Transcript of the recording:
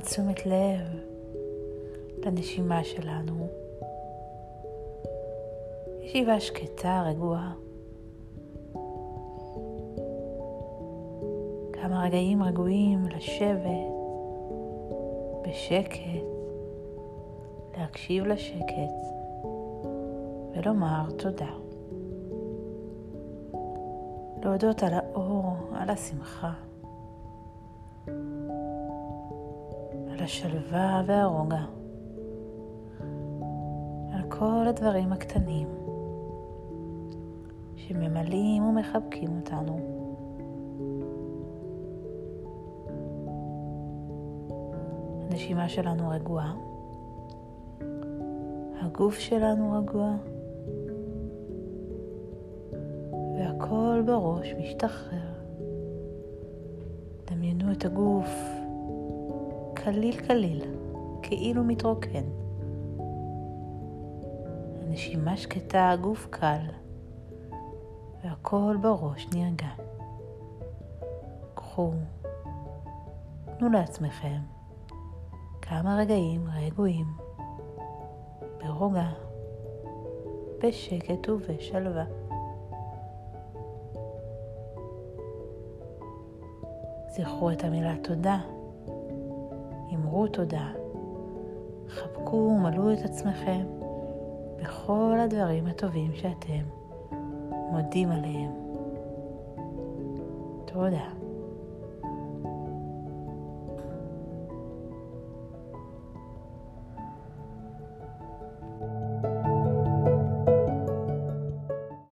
תשומת לב לנשימה שלנו. ישיבה שקטה, רגועה. כמה רגעים רגועים לשבת בשקט, להקשיב לשקט ולומר תודה. להודות על האור, על השמחה, על השלווה והרוגע, על כל הדברים הקטנים שממלאים ומחבקים אותנו. הנשימה שלנו רגועה, הגוף שלנו רגוע, והכל בראש משתחרר. דמיינו את הגוף קליל קליל, כאילו מתרוקן. הנשימה שקטה, הגוף קל, והכל בראש נרגע. קחו, תנו לעצמכם כמה רגעים רגועים, ברוגע, בשקט ובשלווה. זכרו את המילה תודה, אמרו תודה, חבקו ומלאו את עצמכם בכל הדברים הטובים שאתם מודים עליהם. תודה.